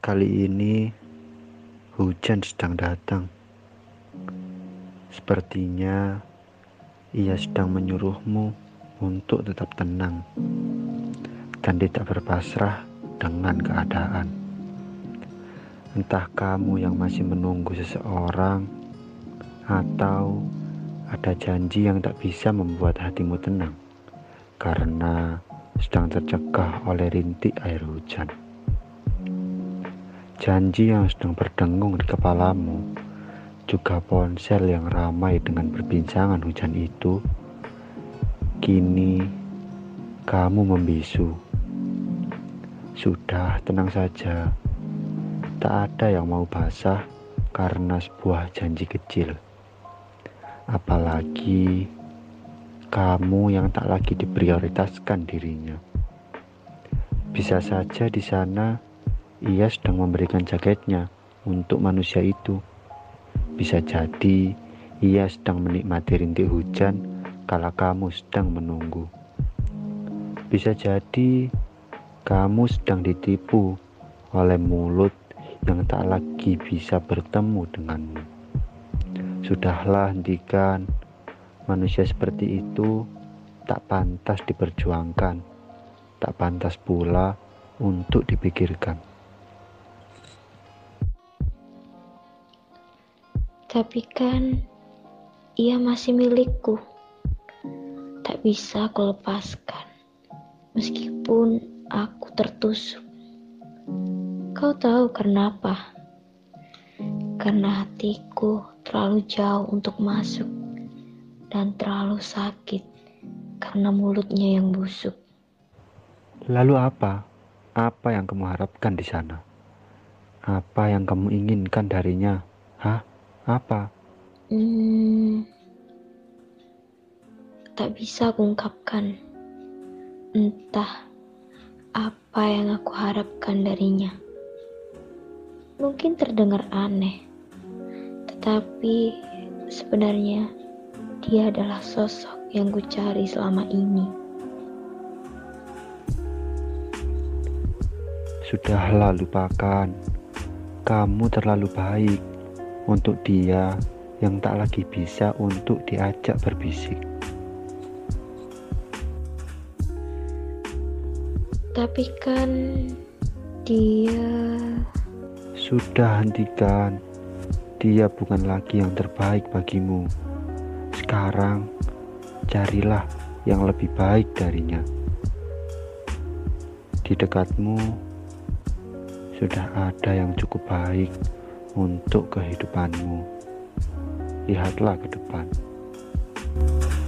Kali ini hujan sedang datang. Sepertinya ia sedang menyuruhmu untuk tetap tenang dan tidak berpasrah dengan keadaan. Entah kamu yang masih menunggu seseorang atau ada janji yang tak bisa membuat hatimu tenang karena sedang tercegah oleh rintik air hujan. Janji yang sedang berdengung di kepalamu, juga ponsel yang ramai dengan perbincangan hujan itu, kini kamu membisu. Sudah tenang saja, tak ada yang mau basah karena sebuah janji kecil. Apalagi kamu yang tak lagi diprioritaskan dirinya. Bisa saja di sana ia sedang memberikan jaketnya untuk manusia itu. Bisa jadi ia sedang menikmati rintik hujan kala kamu sedang menunggu. Bisa jadi kamu sedang ditipu oleh mulut yang tak lagi bisa bertemu denganmu. Sudahlah hentikan, manusia seperti itu tak pantas diperjuangkan, tak pantas pula untuk dipikirkan. Tapi kan ia masih milikku. Tak bisa aku lepaskan. Meskipun aku tertusuk. Kau tahu karena apa? Karena hatiku terlalu jauh untuk masuk dan terlalu sakit karena mulutnya yang busuk. Lalu apa? Apa yang kamu harapkan di sana? Apa yang kamu inginkan darinya? Hah? Apa? Hmm, tak bisa aku ungkapkan. Entah apa yang aku harapkan darinya. Mungkin terdengar aneh, tetapi sebenarnya dia adalah sosok yang ku cari selama ini. Sudahlah lupakan. Kamu terlalu baik untuk dia yang tak lagi bisa untuk diajak berbisik. Tapi kan dia sudah hentikan. Dia bukan lagi yang terbaik bagimu. Sekarang carilah yang lebih baik darinya. Di dekatmu sudah ada yang cukup baik untuk kehidupanmu. Lihatlah ke depan. thank you